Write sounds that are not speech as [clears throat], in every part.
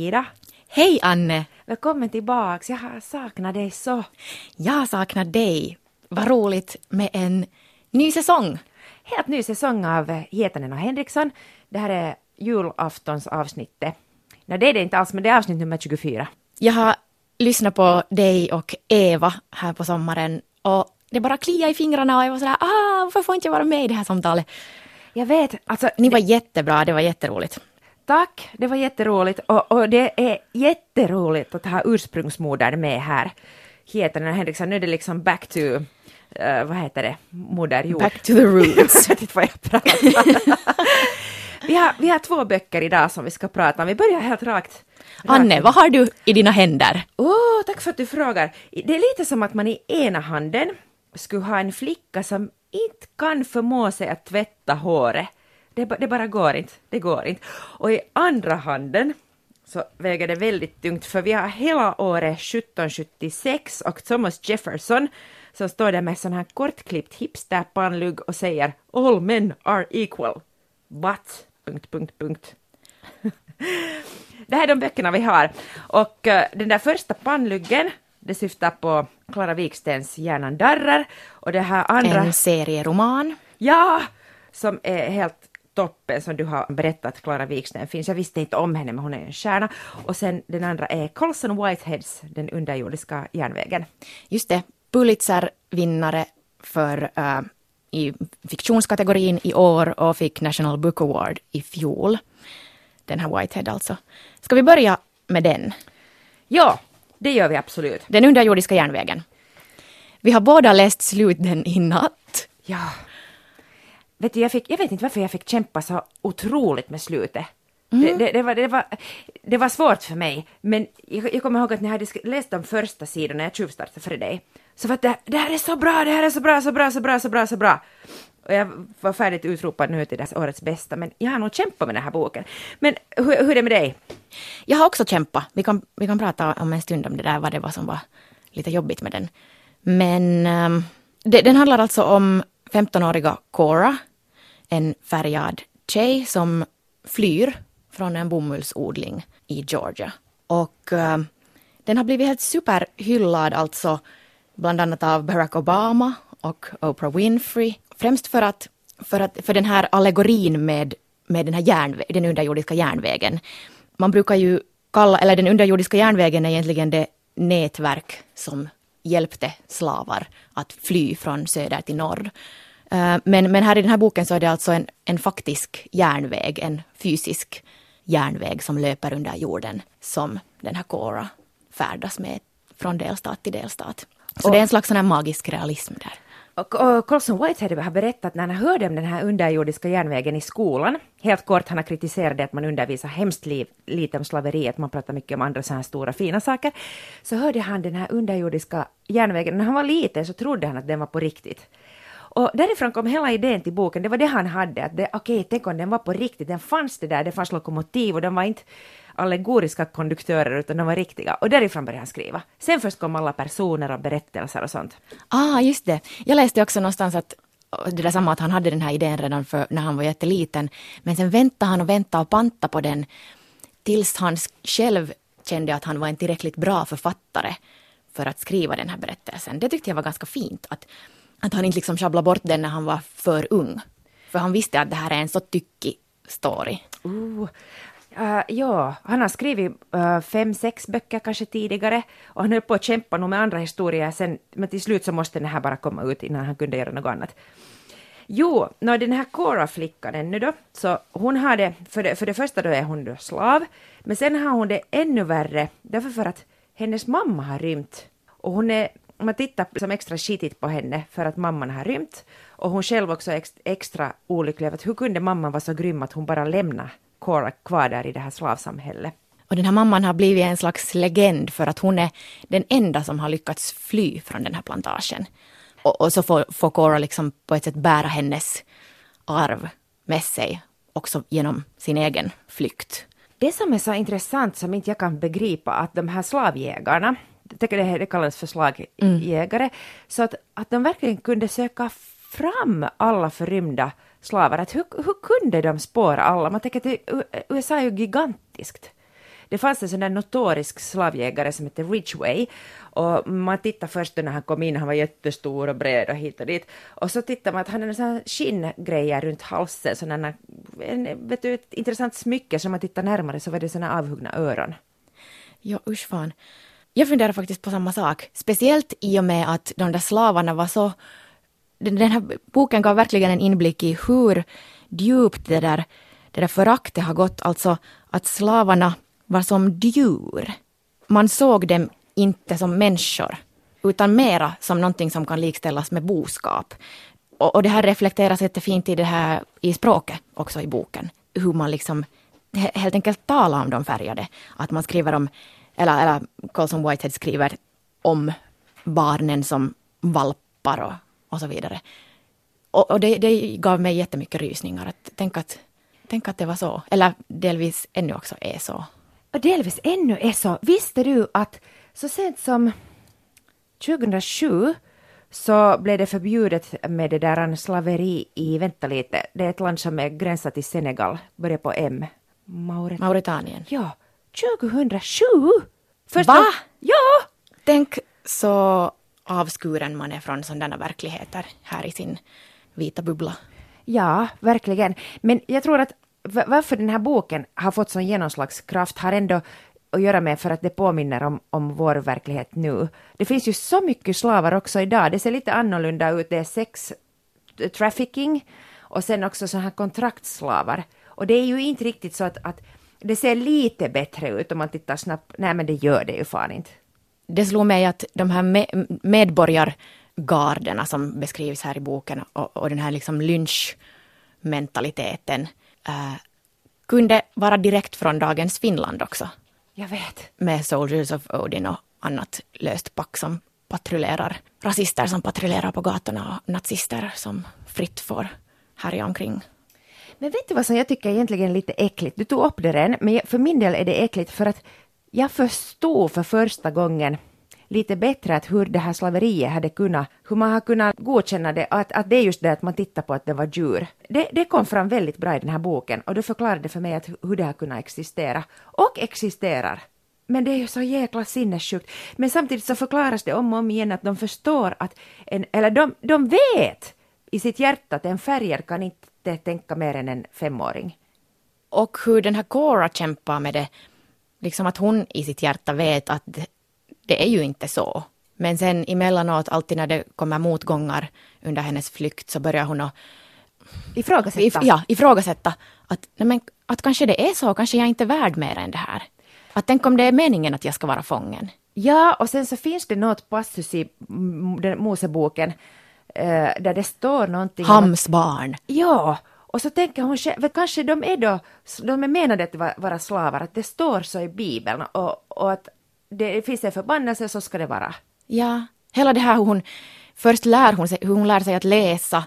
Hej Ida! Hej Anne! Välkommen tillbaks, jag har saknat dig så. Jag saknar dig. Vad roligt med en ny säsong. Helt ny säsong av Hietanen och Henriksson. Det här är julaftonsavsnittet. Nej, det är det inte alls, men det är avsnitt nummer 24. Jag har lyssnat på dig och Eva här på sommaren och det bara kliade i fingrarna och jag var sådär, ah, varför får inte jag vara med i det här samtalet? Jag vet, alltså... Ni var jättebra, det var jätteroligt. Tack, det var jätteroligt och, och det är jätteroligt att ha ursprungsmodern med här. Hietanen och Henriksson, nu är det liksom back to, uh, vad heter det, moder jord. Back to the roots. [laughs] jag vet vad jag pratar vi, har, vi har två böcker idag som vi ska prata om. Vi börjar helt rakt. Anne, vad har du i dina händer? Oh, tack för att du frågar. Det är lite som att man i ena handen skulle ha en flicka som inte kan förmå sig att tvätta håret. Det, det bara går inte. Det går inte. Och i andra handen så väger det väldigt tungt för vi har hela året 1776 och Thomas Jefferson som står där med sån här kortklippt hipsterpannlugg och säger All men are equal. But... Punkt, punkt, punkt. [laughs] det här är de böckerna vi har. Och uh, den där första pannluggen det syftar på Klara Wikstens Hjärnan darrar och det här andra... En serieroman. Ja! Som är helt toppen som du har berättat Klara Wiksten finns. Jag visste inte om henne men hon är en stjärna. Och sen den andra är Colson Whiteheads Den underjordiska järnvägen. Just det, Pulitzer-vinnare för uh, i fiktionskategorin i år och fick National Book Award i fjol. Den här Whitehead alltså. Ska vi börja med den? Ja, det gör vi absolut. Den underjordiska järnvägen. Vi har båda läst slut den i natt. Ja. Vet du, jag, fick, jag vet inte varför jag fick kämpa så otroligt med slutet. Mm. Det, det, det, var, det, var, det var svårt för mig, men jag, jag kommer ihåg att när jag hade läst de första sidorna, jag tjuvstartade för dig, så var det, det här är så bra, det här är så bra, så bra, så bra, så bra, så bra. Och jag var färdigt utropad nu till det årets bästa, men jag har nog kämpat med den här boken. Men hur, hur är det med dig? Jag har också kämpat. Vi kan, vi kan prata om en stund om det där, vad det var som var lite jobbigt med den. Men um, det, den handlar alltså om 15-åriga Cora, en färgad tjej som flyr från en bomullsodling i Georgia. Och um, den har blivit helt superhyllad alltså bland annat av Barack Obama och Oprah Winfrey. Främst för, att, för, att, för den här allegorin med, med den här järnvä den underjordiska järnvägen. Man brukar ju kalla, eller den underjordiska järnvägen är egentligen det nätverk som hjälpte slavar att fly från söder till norr. Eh, men, men här i den här boken så är det alltså en, en faktisk järnväg, en fysisk järnväg som löper under jorden som den här Cora färdas med från delstat till delstat. Så och, det är en slags sån här magisk realism där. Och, och Colson Whitehead har berättat när han hörde om den här underjordiska järnvägen i skolan. Helt kort, han har kritiserat det att man undervisar hemskt liv, lite om slaveriet, man pratar mycket om andra så här stora fina saker. Så hörde han den här underjordiska järnvägen, när han var liten så trodde han att den var på riktigt. Och därifrån kom hela idén till boken, det var det han hade, att okej, okay, tänk om den var på riktigt, den fanns det där, det fanns lokomotiv och de var inte allegoriska konduktörer utan de var riktiga. Och därifrån började han skriva. Sen först kom alla personer och berättelser och sånt. Ah, just det. Jag läste också någonstans att det där samma att han hade den här idén redan för när han var jätteliten. Men sen väntade han och väntade och pantade på den tills han själv kände att han var en tillräckligt bra författare för att skriva den här berättelsen. Det tyckte jag var ganska fint. Att, att han inte liksom sjabblade bort den när han var för ung. För han visste att det här är en så tyckig story. Uh, Uh, ja, han har skrivit uh, fem, sex böcker kanske tidigare och han höll på att kämpa nog med andra historier sen, men till slut så måste den här bara komma ut innan han kunde göra något annat. Jo, no, den här Cora-flickan ännu då, så hon har det, för det, för det första då är hon då slav, men sen har hon det ännu värre, därför för att hennes mamma har rymt. Och hon är, man tittar som extra skitigt på henne för att mamman har rymt, och hon själv också är extra olycklig över att hur kunde mamman vara så grym att hon bara lämnade Cora kvar där i det här slavsamhället. Och den här mamman har blivit en slags legend för att hon är den enda som har lyckats fly från den här plantagen. Och, och så får, får Cora liksom på ett sätt bära hennes arv med sig också genom sin egen flykt. Det som är så intressant som inte jag kan begripa att de här slavjägarna, tycker det, det kallas för slagjägare, mm. så att, att de verkligen kunde söka fram alla förrymda slavar. Att hur, hur kunde de spåra alla? Man tänker att USA är ju gigantiskt. Det fanns en sån där notorisk slavjägare som hette Ridgway och man tittar först när han kom in, han var jättestor och bred och hit och dit. Och så tittar man att han hade sådana skinngrejer runt halsen, sådana, en, vet du, ett intressant smycke, så man tittar närmare så var det sådana avhuggna öron. Ja, usch fan. Jag funderar faktiskt på samma sak. Speciellt i och med att de där slavarna var så... Den här boken gav verkligen en inblick i hur djupt det där, det där föraktet har gått. Alltså att slavarna var som djur. Man såg dem inte som människor, utan mera som någonting som kan likställas med boskap. Och, och det här reflekteras jättefint i det här i språket också i boken. Hur man liksom helt enkelt talar om de färgade. Att man skriver om eller, eller Colson Whitehead skriver om barnen som valpar och, och så vidare. Och, och det, det, gav mig jättemycket rysningar. Att, tänk, att, tänk att det var så. Eller delvis ännu också är så. Och delvis ännu är så. Visste du att så sent som 2007 så blev det förbjudet med det där slaveri i, vänta lite, det är ett land som är gränsat till Senegal, börjar på M. Mauret Mauritanien. Ja, 2007! Första... Va? Ja! Tänk så avskuren man är från sådana verkligheter här i sin vita bubbla. Ja, verkligen. Men jag tror att varför den här boken har fått sån genomslagskraft har ändå att göra med för att det påminner om, om vår verklighet nu. Det finns ju så mycket slavar också idag. Det ser lite annorlunda ut. Det är sex trafficking och sen också så här kontraktslavar. Och det är ju inte riktigt så att, att det ser lite bättre ut om man tittar snabbt. Nej, men det gör det ju fan inte. Det slog mig att de här me medborgargarderna som beskrivs här i boken och, och den här liksom lynchmentaliteten äh, kunde vara direkt från dagens Finland också. Jag vet. Med Soldiers of Odin och annat löst pack som patrullerar. Rasister som patrullerar på gatorna och nazister som fritt får härja omkring. Men vet du vad som jag tycker egentligen är lite äckligt? Du tog upp det redan, men för min del är det äckligt för att jag förstod för första gången lite bättre att hur det här slaveriet hade kunnat, hur man har kunnat godkänna det, att, att det är just det att man tittar på att det var djur. Det, det kom fram väldigt bra i den här boken och det förklarade för mig att hur det har kunnat existera. Och existerar. Men det är ju så jäkla sinnessjukt. Men samtidigt så förklaras det om och om igen att de förstår att, en, eller de, de vet i sitt hjärta att en färger kan inte tänka mer än en femåring. Och hur den här Cora kämpar med det, liksom att hon i sitt hjärta vet att det, det är ju inte så. Men sen emellanåt, alltid när det kommer motgångar under hennes flykt, så börjar hon att ifrågasätta. If, ja, ifrågasätta att, nej men, att kanske det är så, kanske jag inte är värd mer än det här. Att tänk om det är meningen att jag ska vara fången. Ja, och sen så finns det något passus i den Moseboken eh, där det står någonting Hams barn. ja, och så tänker hon själv, kanske de är då, de är menade att vara slavar, att det står så i Bibeln och, och att det finns en förbannelse så ska det vara. Ja, hela det här hur hon, först lär hon sig, hur hon lär sig att läsa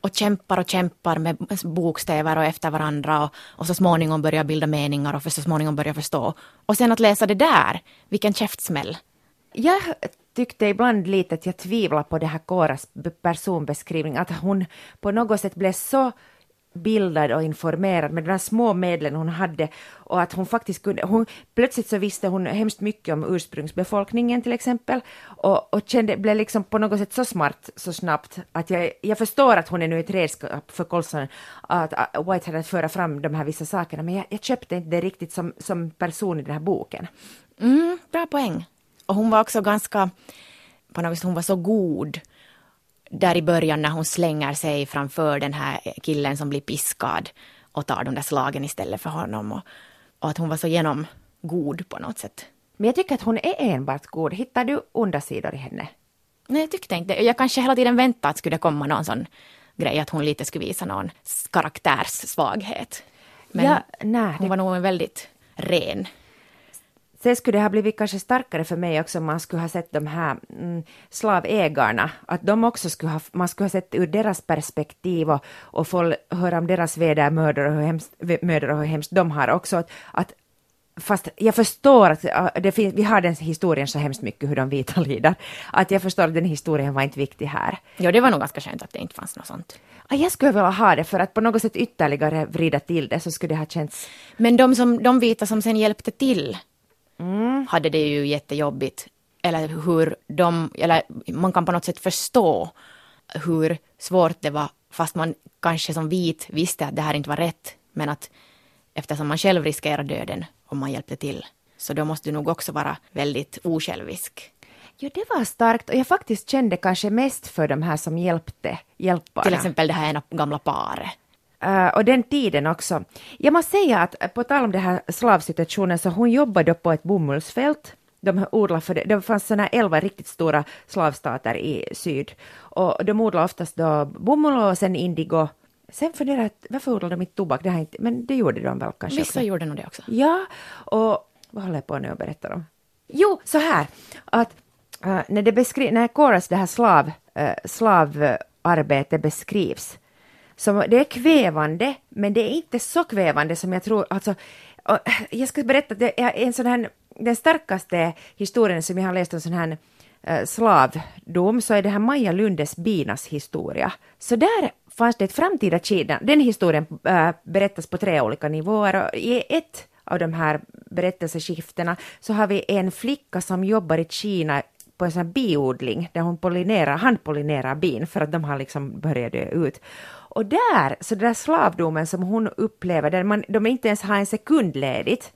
och kämpar och kämpar med bokstäver och efter varandra och, och så småningom börjar bilda meningar och för så småningom börjar förstå. Och sen att läsa det där, vilken käftsmäll. Jag tyckte ibland lite att jag tvivlar på det här Koras personbeskrivning, att hon på något sätt blev så bildad och informerad med de här små medlen hon hade och att hon faktiskt kunde, hon, plötsligt så visste hon hemskt mycket om ursprungsbefolkningen till exempel och, och kände, blev liksom på något sätt så smart så snabbt att jag, jag förstår att hon är nu ett redskap för Colson att, att Whitehead att föra fram de här vissa sakerna men jag, jag köpte inte det riktigt som, som person i den här boken. Mm, bra poäng. Och hon var också ganska, på något vis, hon var så god där i början när hon slänger sig framför den här killen som blir piskad och tar de där slagen istället för honom. Och, och att hon var så genomgod på något sätt. Men jag tycker att hon är enbart god. Hittar du onda sidor i henne? Nej, jag tyckte inte Jag kanske hela tiden väntade att skulle komma någon sån grej att hon lite skulle visa någon karaktärssvaghet. Men ja, nej, hon det... var nog väldigt ren Sen skulle det ha blivit kanske starkare för mig också om man skulle ha sett de här mm, slavägarna, att de också skulle ha, man skulle ha sett ur deras perspektiv och, och få höra om deras vedermödor och hur hemskt, mödor och hur hemskt de har också. Att, att fast jag förstår att det finns, vi har den historien så hemskt mycket hur de vita lider, att jag förstår att den historien var inte viktig här. Ja, det var nog ganska skönt att det inte fanns något sånt. Ja, jag skulle vilja ha det för att på något sätt ytterligare vrida till det så skulle det ha känts... Men de, som, de vita som sen hjälpte till mm. hade det ju jättejobbigt. Eller hur de, eller man kan på något sätt förstå hur svårt det var fast man kanske som vit visste att det här inte var rätt. Men att eftersom man själv riskerar döden om man hjälpte till. Så då måste du nog också vara väldigt osjälvisk. Jo, det var starkt och jag faktiskt kände kanske mest för de här som hjälpte hjälparna. Till exempel det här ena gamla paret. Uh, och den tiden också. Jag måste säga att på tal om den här slavsituationen så hon jobbade på ett bomullsfält. De odlade för det. det fanns sådana elva riktigt stora slavstater i syd. Och de odlade oftast då bomull och sen indigo Sen funderar jag, varför odlade de inte tobak? Det inte, men det gjorde de väl kanske? Vissa också. gjorde nog det också. Ja, och vad håller jag på nu att berätta om? Jo, så här, att uh, när, det beskri- när Koras det här slav, uh, slavarbete beskrivs, så det är kvävande, men det är inte så kvävande som jag tror, alltså, jag ska berätta, det är en sån här, den starkaste historien som jag har läst om sån här eh, slavdom så är det här Maja Lundes Binas historia. Så där fanns det ett framtida Kina. Den historien äh, berättas på tre olika nivåer och i ett av de här berättelseskiftena så har vi en flicka som jobbar i Kina på en sån biodling där hon pollinerar, handpollinerar bin för att de har liksom börjat dö ut. Och där, så den där slavdomen som hon upplever, där man, de inte ens har en sekund ledigt,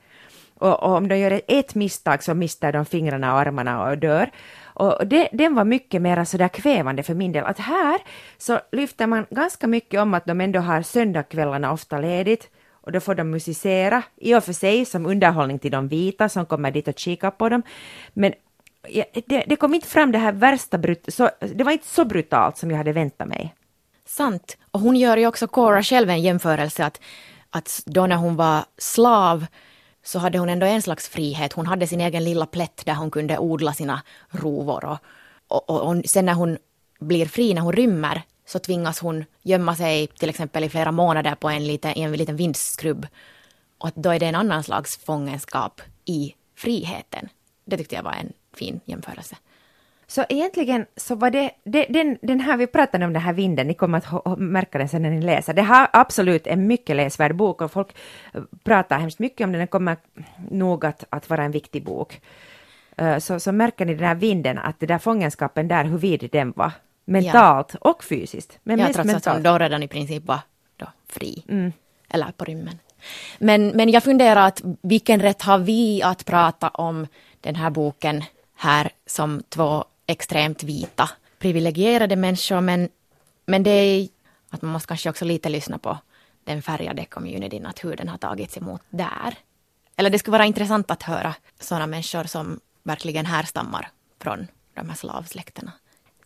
och, och om de gör ett misstag så mister de fingrarna och armarna och dör. Och det, den var mycket mer sådär kvävande för min del. Att här så lyfter man ganska mycket om att de ändå har söndagskvällarna ofta ledigt och då får de musicera, i och för sig som underhållning till de vita som kommer dit och kikar på dem. Men det, det kom inte fram det här värsta, brut så, det var inte så brutalt som jag hade väntat mig. Sant. Och hon gör ju också Cora själv en jämförelse att, att då när hon var slav så hade hon ändå en slags frihet. Hon hade sin egen lilla plätt där hon kunde odla sina rovor. Och, och, och, och sen när hon blir fri, när hon rymmer, så tvingas hon gömma sig till exempel i flera månader på en liten, en liten vindskrubb. Och då är det en annan slags fångenskap i friheten. Det tyckte jag var en fin jämförelse. Så egentligen så var det, det den, den här, vi pratade om den här vinden, ni kommer att märka den sen när ni läser. Det här är absolut en mycket läsvärd bok och folk eh, pratar hemskt mycket om den, den kommer nog att, att vara en viktig bok. Uh, så, så märker ni den här vinden, att den där fångenskapen där, hur vid den var. Mentalt ja. och fysiskt. Men ja, mest trots mentalt. att hon då redan i princip var då fri. Mm. Eller på rymmen. Men, men jag funderar att vilken rätt har vi att prata om den här boken här som två extremt vita privilegierade människor men, men det är att man måste kanske också lite lyssna på den färgade communityn, att hur den har tagits emot där. Eller det skulle vara intressant att höra sådana människor som verkligen härstammar från de här slavsläkterna.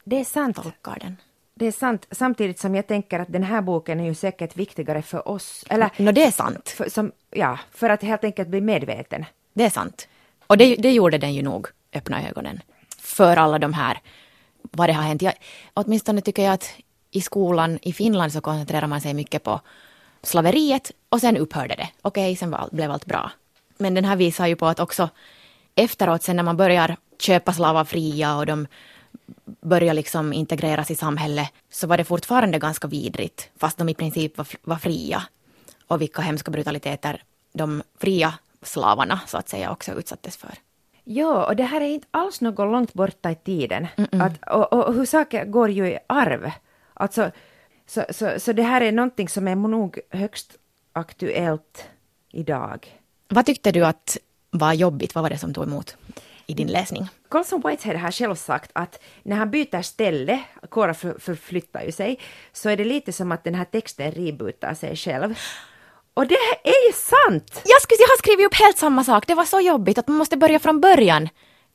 Det är sant. Tolkar den. Det är sant, samtidigt som jag tänker att den här boken är ju säkert viktigare för oss. Eller, no, det är sant. För, som, ja, för att helt enkelt bli medveten. Det är sant. Och det, det gjorde den ju nog, öppna ögonen för alla de här, vad det har hänt. Jag, åtminstone tycker jag att i skolan i Finland så koncentrerar man sig mycket på slaveriet och sen upphörde det. Okej, okay, sen var, blev allt bra. Men den här visar ju på att också efteråt, sen när man börjar köpa slavar fria och de börjar liksom integreras i samhället, så var det fortfarande ganska vidrigt, fast de i princip var, var fria. Och vilka hemska brutaliteter de fria slavarna, så att säga, också utsattes för. Ja, och det här är inte alls något långt borta i tiden. Att, och, och, hur saker går ju i arv. Alltså, så, så, så det här är någonting som är nog högst aktuellt idag. Vad tyckte du att var jobbigt? Vad var det som tog emot i din läsning? Colson Whitehead har själv sagt att när han byter ställe, Cora förflyttar ju sig, så är det lite som att den här texten rebootar sig själv. Och det är sant! Jag, skulle, jag har skrivit upp helt samma sak. Det var så jobbigt att man måste börja från början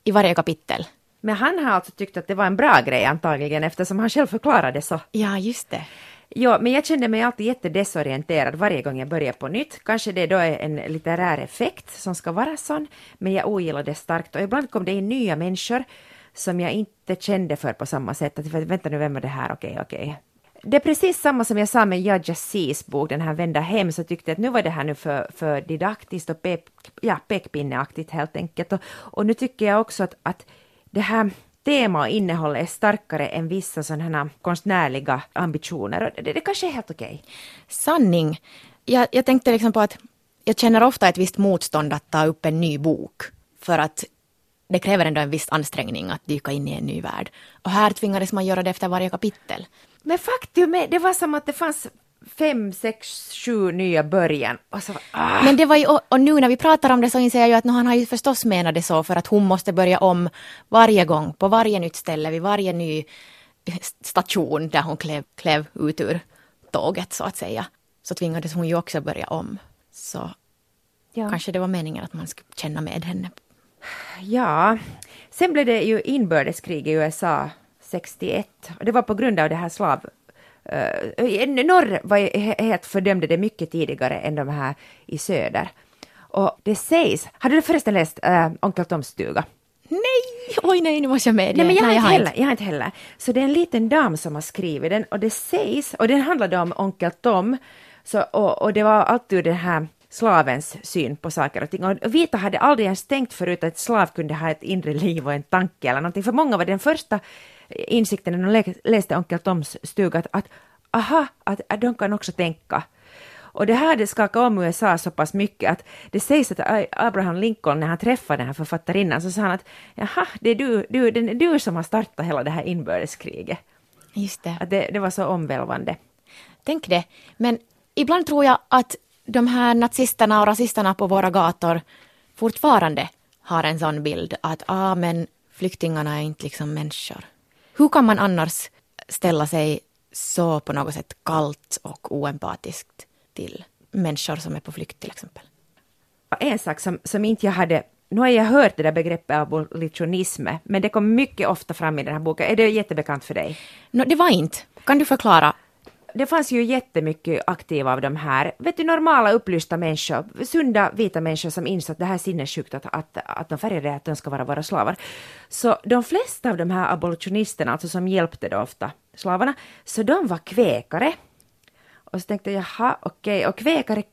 i varje kapitel. Men han har alltså tyckt att det var en bra grej antagligen eftersom han själv förklarade så. Ja, just det. Ja, men jag kände mig alltid jättedesorienterad varje gång jag började på nytt. Kanske det då är en litterär effekt som ska vara sån, men jag ogillade det starkt och ibland kom det in nya människor som jag inte kände för på samma sätt. Att, vänta nu, vem var det här? Okej, okej det är precis samma som jag sa med Judge Cs bok, den här Vända hem, så tyckte jag att nu var det här nu för, för didaktiskt och pek, ja, pekpinneaktigt helt enkelt. Och, och nu tycker jag också att, att det här tema och innehåll är starkare än vissa sådana här konstnärliga ambitioner. Och det, det kanske är helt okej. Okay. Sanning. Jag, jag tänkte liksom på att jag känner ofta ett visst motstånd att ta upp en ny bok. För att det kräver ändå en viss ansträngning att dyka in i en ny värld. Och här tvingades man göra det efter varje kapitel. Men faktum är, det var som att det fanns fem, sex, sju nya början. Och så, ah. Men det var ju, och, nu när vi pratar om det så inser jag ju att han har ju förstås menat det så för att hon måste börja om varje gång, på varje nytt ställe, vid varje ny station där hon klev, klev ut ur tåget så att säga. Så tvingades hon ju också börja om. Så ja. kanske det var meningen att man skulle känna med henne. Ja, sen blev det ju inbördeskrig i USA 61. Och det var på grund av det här slav... Uh, norr var helt fördömde det mycket tidigare än de här i söder. Och det sägs... Har du förresten läst uh, Onkel Toms stuga? Nej! Oj nej, nu måste jag med Nej, men jag, nej, har jag, inte heller, jag har inte heller. Så det är en liten dam som har skrivit den och det sägs, och den handlade om Onkel Tom, så, och, och det var alltid den här slavens syn på saker och ting. Och vita hade aldrig ens tänkt förut att slav kunde ha ett inre liv och en tanke eller någonting. För många var den första insikten när de läste Onkel Toms stuga att, att aha, att, att de kan också tänka. Och det här hade skakat om USA så pass mycket att det sägs att Abraham Lincoln när han träffade den här författarinnan så sa han att jaha, det är du, du, det är du som har startat hela det här inbördeskriget. Just det. Att det, det var så omvälvande. Tänk det. Men ibland tror jag att de här nazisterna och rasisterna på våra gator fortfarande har en sån bild att ah, men flyktingarna är inte liksom människor. Hur kan man annars ställa sig så på något sätt kallt och oempatiskt till människor som är på flykt till exempel? En sak som, som inte jag hade nu har jag hört det där begreppet abolitionism, men det kom mycket ofta fram i den här boken. Är det jättebekant för dig? No, det var inte. Kan du förklara det fanns ju jättemycket aktiva av de här, vet du, normala upplysta människor, sunda vita människor som insåg att det här är sinnessjukt att, att, att de färgade att de ska vara våra slavar. Så de flesta av de här abolitionisterna, alltså som hjälpte då ofta slavarna, så de var kväkare. Och så tänkte jag, jaha, okej, okay. och kväkare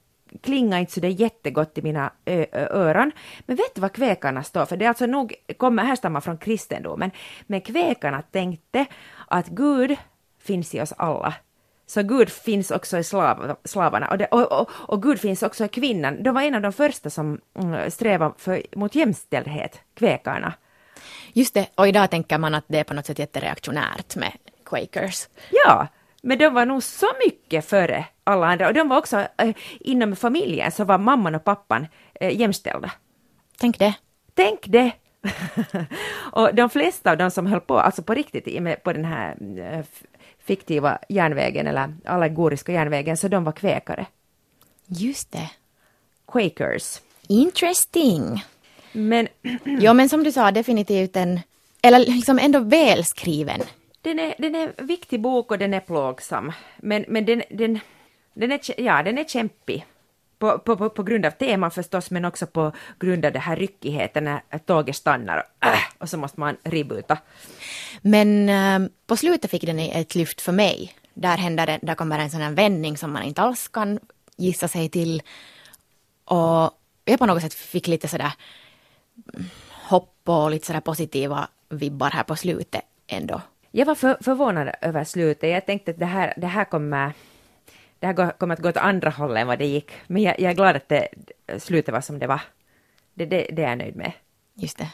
klingar inte så det jättegott i mina öron. Men vet du vad kväkarna står för? Det är alltså nog, kommer härstammar från kristendomen. Men kväkarna tänkte att Gud finns i oss alla så Gud finns också i slav, slavarna och, det, och, och, och, Gud finns också i kvinnan. De var en av de första som mm, strävade för, mot jämställdhet, kväkarna. Just det, och idag tänker man att det är på något sätt jättereaktionärt med Quakers. Ja, men de var nog så mycket före alla andra och de var också äh, inom familjen så var mamman och pappan äh, jämställda. Tänk det. Tänk det! [laughs] och de flesta av de som höll på, alltså på riktigt, på den här äh, fiktiva järnvägen eller allegoriska järnvägen, så de var kväkare. Just det. Quakers. Interesting. Men... [clears throat] ja, men som du sa, definitivt en, eller liksom ändå välskriven. Den är, den är en viktig bok och den är plågsam. Men, men den, den, den, är, ja, den är kämpig. På, på, på, på grund av teman förstås, men också på grund av den här ryckigheten när tåget stannar och, äh, och så måste man reboota. Men äh, på slutet fick den ett lyft för mig. Där, händer det, där kommer en sån här vändning som man inte alls kan gissa sig till. Och jag på något sätt fick lite sådär hopp och lite sådär positiva vibbar här på slutet ändå. Jag var för, förvånad över slutet. Jag tänkte att det här, det här kommer det här kommer att gå åt andra hållet än vad det gick. Men jag, jag är glad att det slutet var som det var. Det, det, det är jag nöjd med. Just det.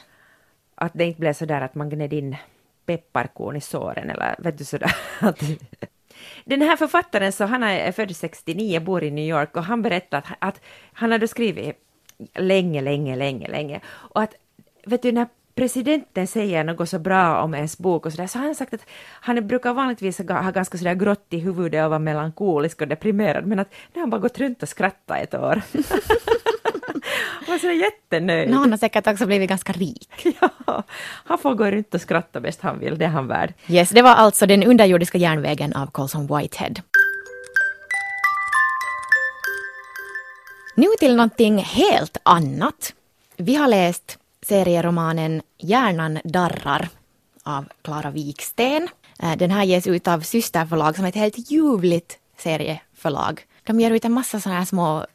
Att det inte blev så där att man gned in pepparkorn i såren eller vet du sådär. [laughs] Den här författaren, så han är född 69, bor i New York och han berättar att, att han hade skrivit länge, länge, länge, länge och att vet du när presidenten säger något så bra om ens bok och sådär, så har han sagt att han brukar vanligtvis ha ganska sådär grått i huvudet och vara melankolisk och deprimerad, men att nu har han bara gått runt och skrattat ett år. [laughs] Han så jättenöjd. No, han har säkert också blivit ganska rik. [laughs] Ja, han får gå runt och skratta bäst han vill, det är han värd. Yes, det var alltså Den underjordiska järnvägen av Colson Whitehead. Nu till någonting helt annat. Vi har läst serieromanen Hjärnan darrar av Klara Wiksten. Eh, den här ges ut av systerförlag som är ett helt ljuvligt serieförlag. De ger ut en massa sådana här små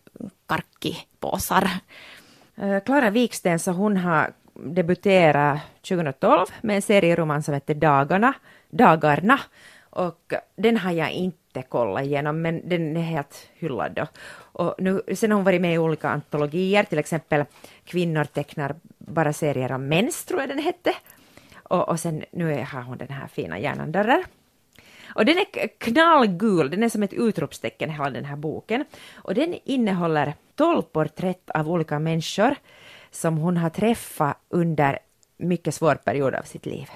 karkipåsar. Eh, Klara Wiksten så hon har debuterat 2012 med en serieroman som heter Dagarna, Dagarna. Och den har jag inte kollat igenom, men den är helt hyllad då. Och nu, sen har hon varit med i olika antologier, till exempel Kvinnor tecknar bara serier om mens, tror jag den hette. Och, och sen nu har hon den här fina järnandörrar. Och den är knallgul, den är som ett utropstecken hela den här boken. Och den innehåller 12 porträtt av olika människor som hon har träffat under mycket svår period av sitt liv.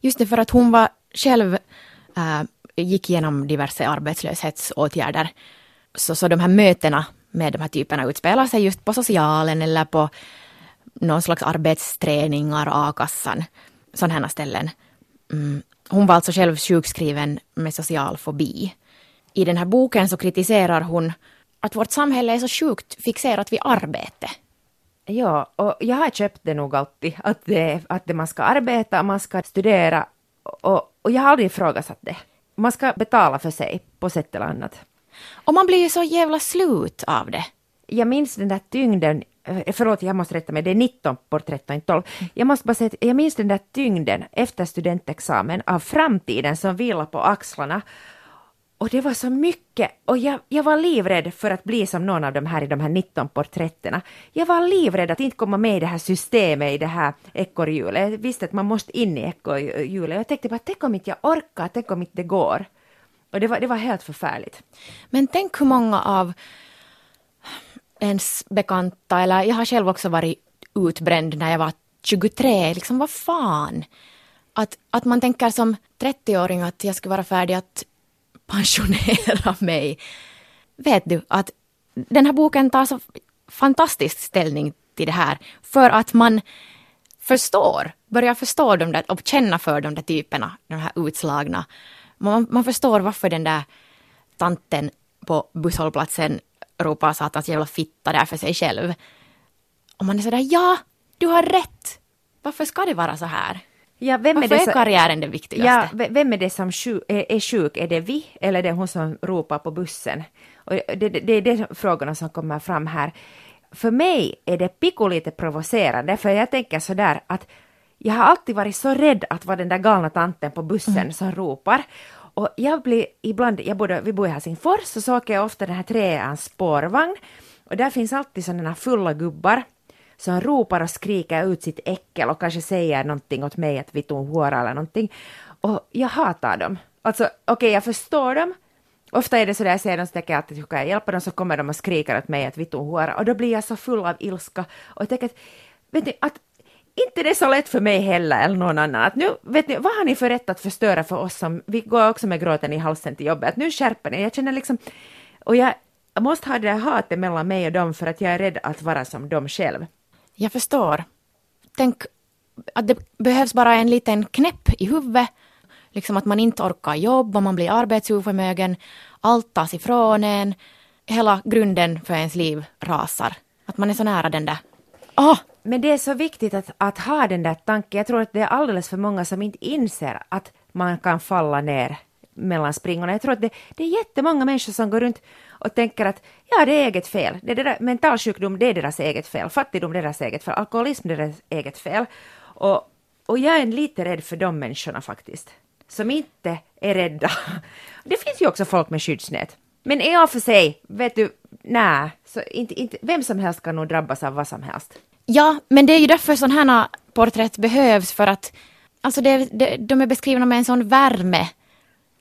Just det, för att hon var själv Eh, gick igenom diverse arbetslöshetsåtgärder. Så, så de här mötena med de här typerna utspelar sig just på socialen eller på någon slags arbetsträningar, a-kassan, sådana här ställen. Mm. Hon var alltså själv sjukskriven med social fobi. I den här boken så kritiserar hon att vårt samhälle är så sjukt fixerat vid arbete. Ja, och jag har köpt det nog alltid, att, det, att det man ska arbeta, man ska studera och, och jag har aldrig ifrågasatt det. Man ska betala för sig på sätt eller annat. Och man blir ju så jävla slut av det. Jag minns den där tyngden, eh, förlåt jag måste rätta mig, det är 19 porträtt och inte 12. Jag måste bara säga att jag minns den där tyngden efter studentexamen av framtiden som vilar på axlarna. Och det var så mycket, och jag, jag var livrädd för att bli som någon av de här i de här 19 porträtterna. Jag var livrädd att inte komma med i det här systemet, i det här ekorrhjulet. Jag visste att man måste in i ekorrhjulet. Jag tänkte bara, tänk om inte jag orkar, tänk om inte det går. Och det var, det var helt förfärligt. Men tänk hur många av ens bekanta, eller jag har själv också varit utbränd när jag var 23, liksom vad fan. Att, att man tänker som 30-åring att jag ska vara färdig att pensionera mig. Vet du att den här boken tar så fantastisk ställning till det här för att man förstår, börjar förstå de där och känna för de där typerna, de här utslagna. Man, man förstår varför den där tanten på busshållplatsen ropar satans jävla fitta där för sig själv. Och man är sådär, ja, du har rätt. Varför ska det vara så här? Ja, vem Varför är, det är så- karriären det viktigaste? Ja, ve- vem är det som sju, är, är sjuk? Är det vi eller är det hon som ropar på bussen? Och det, det, det är de frågorna som kommer fram här. För mig är det pico lite provocerande, för jag tänker sådär att jag har alltid varit så rädd att vara den där galna tanten på bussen som ropar. Och jag blir ibland, jag bor, vi bor i Helsingfors så åker jag ofta den här treans spårvagn och där finns alltid sådana fulla gubbar så han ropar och skriker ut sitt äckel och kanske säger någonting åt mig att vitun huora eller någonting. Och jag hatar dem. Alltså okej, jag förstår dem. Ofta är det så där jag ser dem så tänker jag alltid hur kan jag hjälpa dem så kommer de och skriker åt mig att vitun huora och då blir jag så full av ilska och jag tänker att, vet ni, att inte det är så lätt för mig heller eller någon annan. Att nu, vet ni, vad har ni för rätt att förstöra för oss som, vi går också med gråten i halsen till jobbet, att nu skärper ni, jag känner liksom, och jag måste ha det där hatet mellan mig och dem för att jag är rädd att vara som dem själv. Jag förstår. Tänk att det behövs bara en liten knäpp i huvudet. Liksom att man inte orkar jobba, man blir arbetsoförmögen, allt tas ifrån en. Hela grunden för ens liv rasar. Att man är så nära den där. Oh! Men det är så viktigt att, att ha den där tanken. Jag tror att det är alldeles för många som inte inser att man kan falla ner mellan springorna. Jag tror att det, det är jättemånga människor som går runt och tänker att ja, det är eget fel. Det är det mental sjukdom, det är deras eget fel. Fattigdom, det är deras eget fel. Alkoholism, det är deras eget fel. Och, och jag är lite rädd för de människorna faktiskt. Som inte är rädda. [laughs] Det finns ju också folk med skyddsnät. Men i och för sig, vet du, nej, så inte, inte, vem som helst kan nog drabbas av vad som helst. Ja, men det är ju därför sådana här porträtt behövs för att alltså det, det, de är beskrivna med en sån värme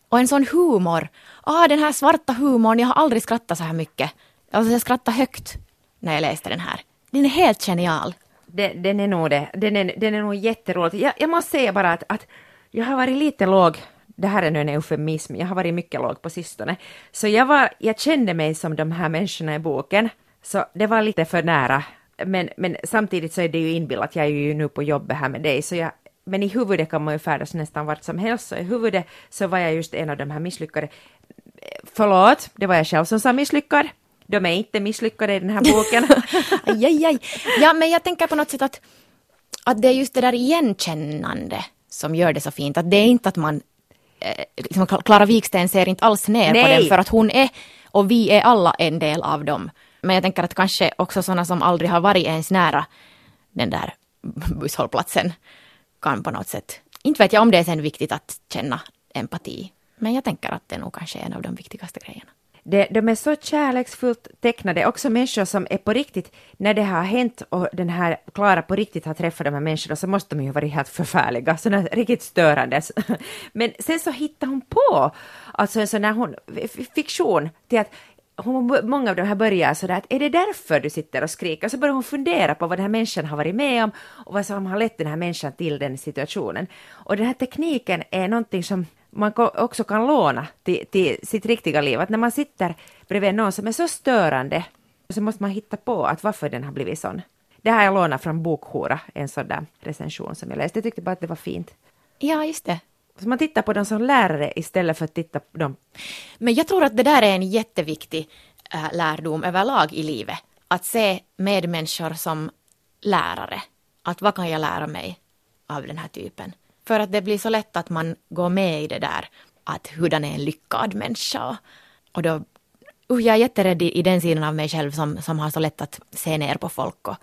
och en sån humor. Ah, den här svarta humorn, jag har aldrig skrattat så här mycket. Alltså jag skrattade högt när jag läste den här. Den är helt genial. Den, den är nog det. Den är, den är nog jätterolig. Jag, jag måste säga bara att, att jag har varit lite låg. Det här är nu en eufemism. Jag har varit mycket låg på sistone. Så jag, var, jag kände mig som de här människorna i boken. Så det var lite för nära. Men, men samtidigt så är det ju inbillat. Jag är ju nu på jobbet här med dig. Så jag, men i huvudet kan man ju färdas nästan vart som helst. Så i huvudet så var jag just en av de här misslyckade. Förlåt, det var jag själv som sa misslyckad. De är inte misslyckade i den här boken. [laughs] Aj, aj, aj. Ja, men jag tänker på något sätt att, att det är just det där igenkännande som gör det så fint. Att det är inte att man eh, liksom Klara Wiksten ser inte alls ner på Nej. den för att hon är och vi är alla en del av dem. Men jag tänker att kanske också sådana som aldrig har varit ens nära den där busshållplatsen kan på något sätt, inte vet jag om det är sen viktigt att känna empati. Men jag tänker att det nog kanske är en av de viktigaste grejerna. Det, de är så kärleksfullt tecknade, också människor som är på riktigt, när det har hänt och den här Klara på riktigt har träffat de här människorna så måste de ju vara helt förfärliga, sådana riktigt störande. [laughs] Men sen så hittar hon på, alltså en sån här hon, fiktion till att hon, många av de här börjar sådär att är det därför du sitter och skriker? Så börjar hon fundera på vad den här människan har varit med om och vad som har lett den här människan till den situationen. Och den här tekniken är någonting som man också kan låna till, till sitt riktiga liv. Att när man sitter bredvid någon som är så störande så måste man hitta på att varför den har blivit sån. Det har jag lånat från Bokhora, en sån där recension som jag läste. Jag tyckte bara att det var fint. Ja, just det. Så man tittar på dem som lärare istället för att titta på dem. Men jag tror att det där är en jätteviktig äh, lärdom överlag i livet. Att se medmänniskor som lärare. Att vad kan jag lära mig av den här typen? För att det blir så lätt att man går med i det där att hurdan är en lyckad människa? Och då, uh, jag är jätterädd i, i den sidan av mig själv som, som har så lätt att se ner på folk och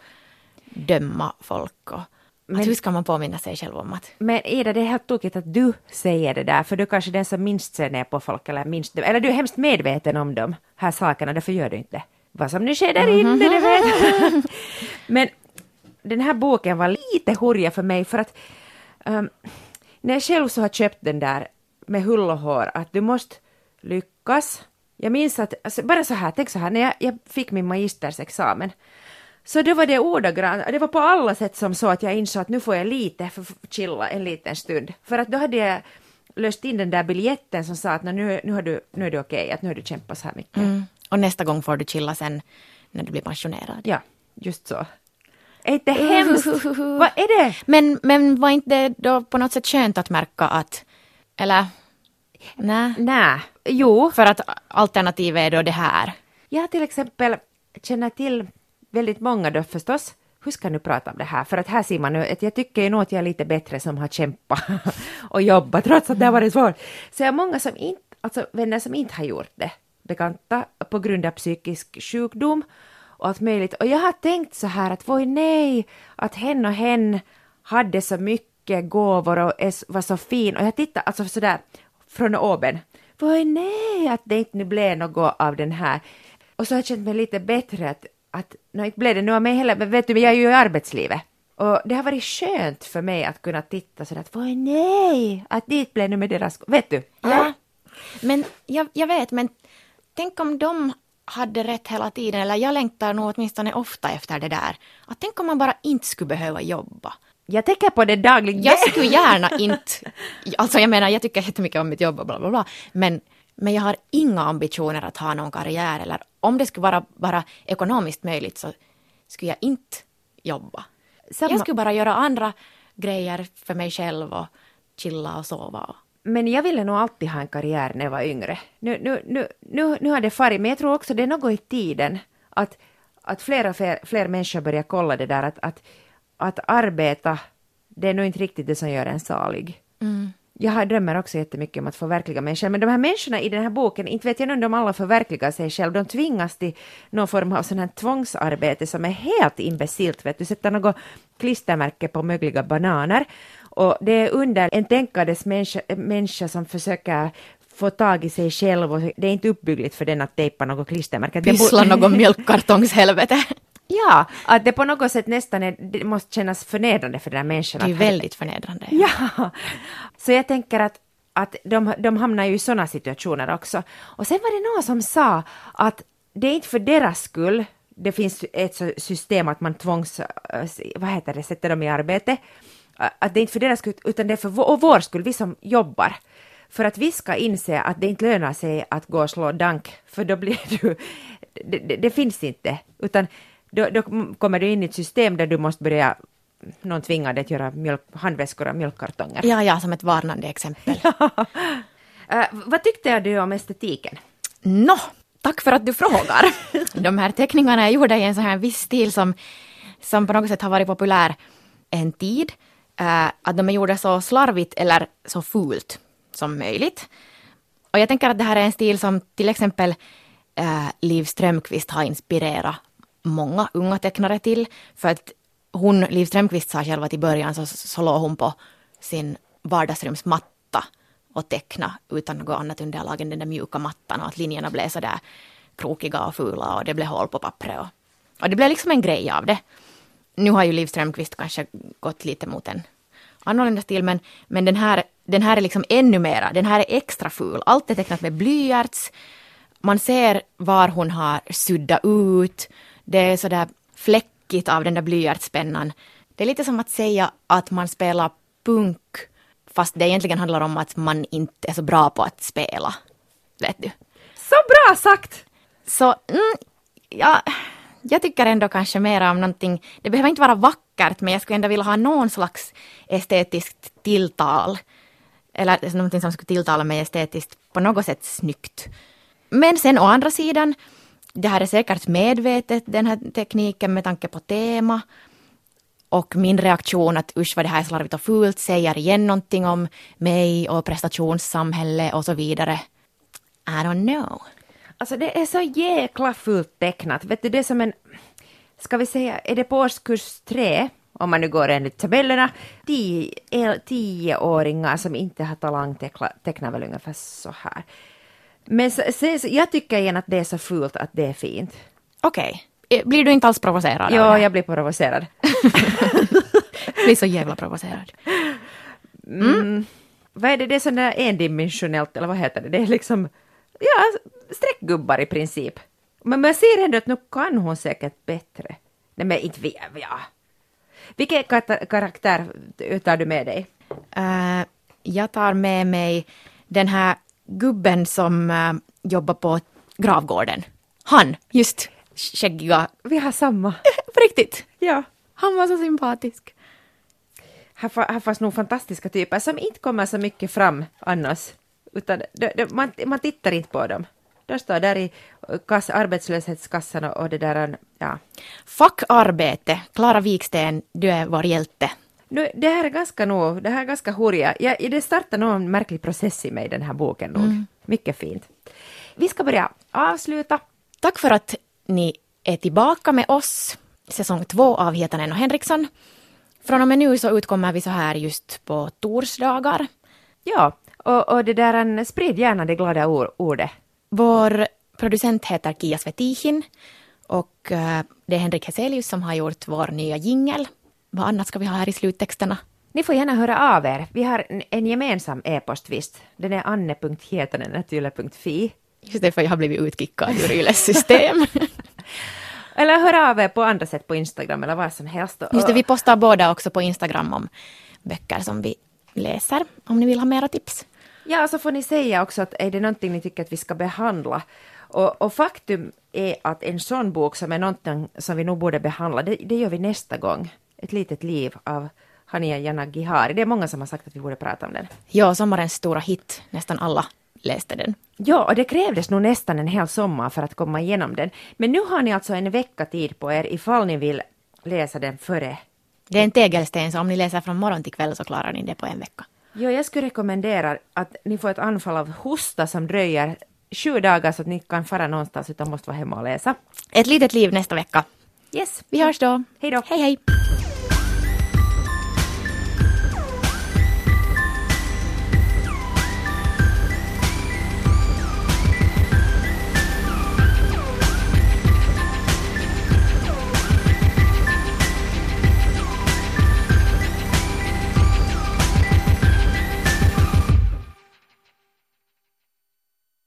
döma folk. Och, men, att hur ska man påminna sig själv om att... Men Ida, det är helt tokigt att du säger det där, för du är kanske den som minst ser ner på folk, eller minst, eller du är hemskt medveten om de här sakerna, därför gör du inte. Vad som nu sker där inne, det vet [laughs] Men den här boken var lite hurja för mig, för att um, när jag själv så har köpt den där med hull och hår, att du måste lyckas. Jag minns att, alltså, bara så här, tänk så här, när jag, jag fick min magistersexamen, så det var det ordagrant, det var på alla sätt som så att jag insåg att nu får jag lite för chilla en liten stund. För att då hade jag löst in den där biljetten som sa att nu, nu, har du, nu är det okej, att nu har du kämpat så här mycket. Mm. Och nästa gång får du chilla sen när du blir pensionerad. Ja, just så. Är inte hemskt? Vad är det? Men, men var inte det då på något sätt skönt att märka att, eller? Nej. Nej. Jo. För att alternativet är då det här. Jag till exempel känner till väldigt många då förstås. Hur ska jag nu prata om det här? För att här ser man nu att jag tycker nog att jag är lite bättre som har kämpat [laughs] och jobbat trots att det har varit svårt. Så jag har många som inte, alltså vänner som inte har gjort det, bekanta på grund av psykisk sjukdom och allt möjligt. Och jag har tänkt så här att voi nej, att hen och hen hade så mycket gåvor och var så fin. Och jag tittar alltså sådär från oben. Voi nej, att det inte blev något av den här. Och så har jag känt mig lite bättre att, att no, inte blev det nu av mig heller, men vet du, jag är ju i arbetslivet. Och det har varit skönt för mig att kunna titta sådär att voi nej, att dit blev nu med deras, vet du? Ja, men jag, jag vet, men tänk om de hade rätt hela tiden, eller jag längtar nog åtminstone ofta efter det där. Att tänk om man bara inte skulle behöva jobba. Jag tänker på det dagligen. Jag [laughs] skulle gärna inte, alltså jag menar jag tycker jättemycket om mitt jobb och bla bla bla, men, men jag har inga ambitioner att ha någon karriär eller om det skulle vara bara ekonomiskt möjligt så skulle jag inte jobba. Samma. Jag skulle bara göra andra grejer för mig själv och chilla och sova men jag ville nog alltid ha en karriär när jag var yngre. Nu, nu, nu, nu, nu har det farit, men jag tror också det är något i tiden att, att fler och fler, fler människor börjar kolla det där att, att, att arbeta, det är nog inte riktigt det som gör en salig. Mm. Jag drömmer också jättemycket om att förverkliga mig själv, men de här människorna i den här boken, inte vet jag nu om de alla förverkligar sig själv, de tvingas till någon form av sån här tvångsarbete som är helt imbecilt, vet du, sätter något klistermärke på mögliga bananer och det är under en tänkandes människa, människa som försöker få tag i sig själv och det är inte uppbyggligt för den att tejpa något klistermärke. Pyssla någon mjölkkartongshelvete. [laughs] Ja, att det på något sätt nästan är, det måste kännas förnedrande för den här människan. Det är väldigt förnedrande. Ja, så jag tänker att, att de, de hamnar ju i sådana situationer också. Och sen var det någon som sa att det är inte för deras skull, det finns ett system att man tvångs, vad heter det, sätter dem i arbete, att det är inte för deras skull, utan det är för vår, vår skull, vi som jobbar. För att vi ska inse att det inte lönar sig att gå och slå dank, för då blir du... Det, det, det finns inte, utan då, då, kommer du in i ett system där du måste börja någon tvingar dig att göra mjölk, handväskor av mjölkkartonger. Ja, ja, som ett varnande exempel. [laughs] ja. uh, vad tyckte du om estetiken? Nå, tack för att du frågar. [laughs] De här teckningarna är gjorda i en sån här viss stil som, som på något sätt har varit populär en tid. Uh, att de är gjorda så slarvigt eller så fult som möjligt. Och jag tänker att det här är en stil som till exempel äh, Liv Strömquist har inspirerat många unga tecknare till. För att hon, Liv Strömquist sa själv att i början så, så låg hon på sin vardagsrumsmatta och teckna utan något annat underlag än den där mjuka mattan och att linjerna blev sådär krokiga och fula och det blev hål på pappret. Och, och det blev liksom en grej av det. Nu har ju Liv Strömquist kanske gått lite mot en annorlunda stil, men, men den, här, den här är liksom ännu mera, den här är extra ful. Allt är tecknat med blyerts. Man ser var hon har suddat ut. Det är sådär fläckigt av den där blyertspennan. Det är lite som att säga att man spelar punk fast det egentligen handlar om att man inte är så bra på att spela. Vet du? Så bra sagt! Så, mm, ja, jag tycker ändå kanske mer om någonting, det behöver inte vara vackert, men jag skulle ändå vilja ha någon slags estetiskt tilltal. Eller någonting som skulle tilltala mig estetiskt på något sätt snyggt. Men sen å andra sidan, det här är säkert medvetet, den här tekniken med tanke på tema. Och min reaktion att usch vad det här är slarvigt och fult säger igen någonting om mig och prestationssamhälle och så vidare. I don't know. Alltså det är så jäkla fult tecknat. Vet du, det är som en, ska vi säga, är det på årskurs tre, om man nu går enligt tabellerna, tio, tioåringar som inte har talang tecknar väl ungefär så här. Men så, jag tycker igen att det är så fult att det är fint. Okej. Okay. Eh, blir du inte alls provocerad? Ja, jag blir provocerad. [laughs] blir så jävla provocerad. Mm. Mm. Vad är det? Det är sån där endimensionellt, eller vad heter det? Det är liksom, ja, streckgubbar i princip. Men man ser ändå att nu kan hon säkert bättre. Nej men inte vi, ja. Vilken karaktär tar du med dig? Uh, jag tar med mig den här gubben som uh, jobbar på gravgården. Han, just skäggiga. Vi har samma. [laughs] på riktigt? Ja. Han var så sympatisk. Här, här fanns nog fantastiska typer som inte kommer så mycket fram annars. Utan de, de, man, man tittar inte på dem. De står där i kass, arbetslöshetskassan och det där, ja. Fackarbete, Klara Viksten, du är vår hjälte. Nu, det här är ganska nog, det här är ganska hurja. Ja, det startar nog en märklig process i mig, den här boken nog. Mm. Mycket fint. Vi ska börja avsluta. Tack för att ni är tillbaka med oss. Säsong två av Hietanen och Henriksson. Från och med nu så utkommer vi så här just på torsdagar. Ja, och, och det där, sprid gärna det glada ordet. Vår producent heter Kia Svetihin och uh, det är Henrik Heselius som har gjort vår nya jingel. Vad annat ska vi ha här i sluttexterna? Ni får gärna höra av er. Vi har en gemensam e-post visst. Den är anne.hietanen.yle.fi. Just det, för jag har blivit utkickad ur Yles system. [laughs] eller hör av er på andra sätt på Instagram eller vad som helst. Just det, vi postar båda också på Instagram om böcker som vi läser, om ni vill ha mera tips. Ja, så får ni säga också att är det någonting ni tycker att vi ska behandla. Och, och faktum är att en sån bok som är någonting som vi nog borde behandla, det, det gör vi nästa gång. Ett litet liv av Hania Yanagihari. Det är många som har sagt att vi borde prata om den. Ja, sommarens stora hit. Nästan alla läste den. Ja, och det krävdes nog nästan en hel sommar för att komma igenom den. Men nu har ni alltså en vecka tid på er ifall ni vill läsa den före. Det är en tegelsten, så om ni läser från morgon till kväll så klarar ni det på en vecka. Ja, jag skulle rekommendera att ni får ett anfall av hosta som dröjer sju dagar så att ni kan fara någonstans utan måste vara hemma och läsa. Ett litet liv nästa vecka. Yes. Vi hörs då. Hej då. Hej hej.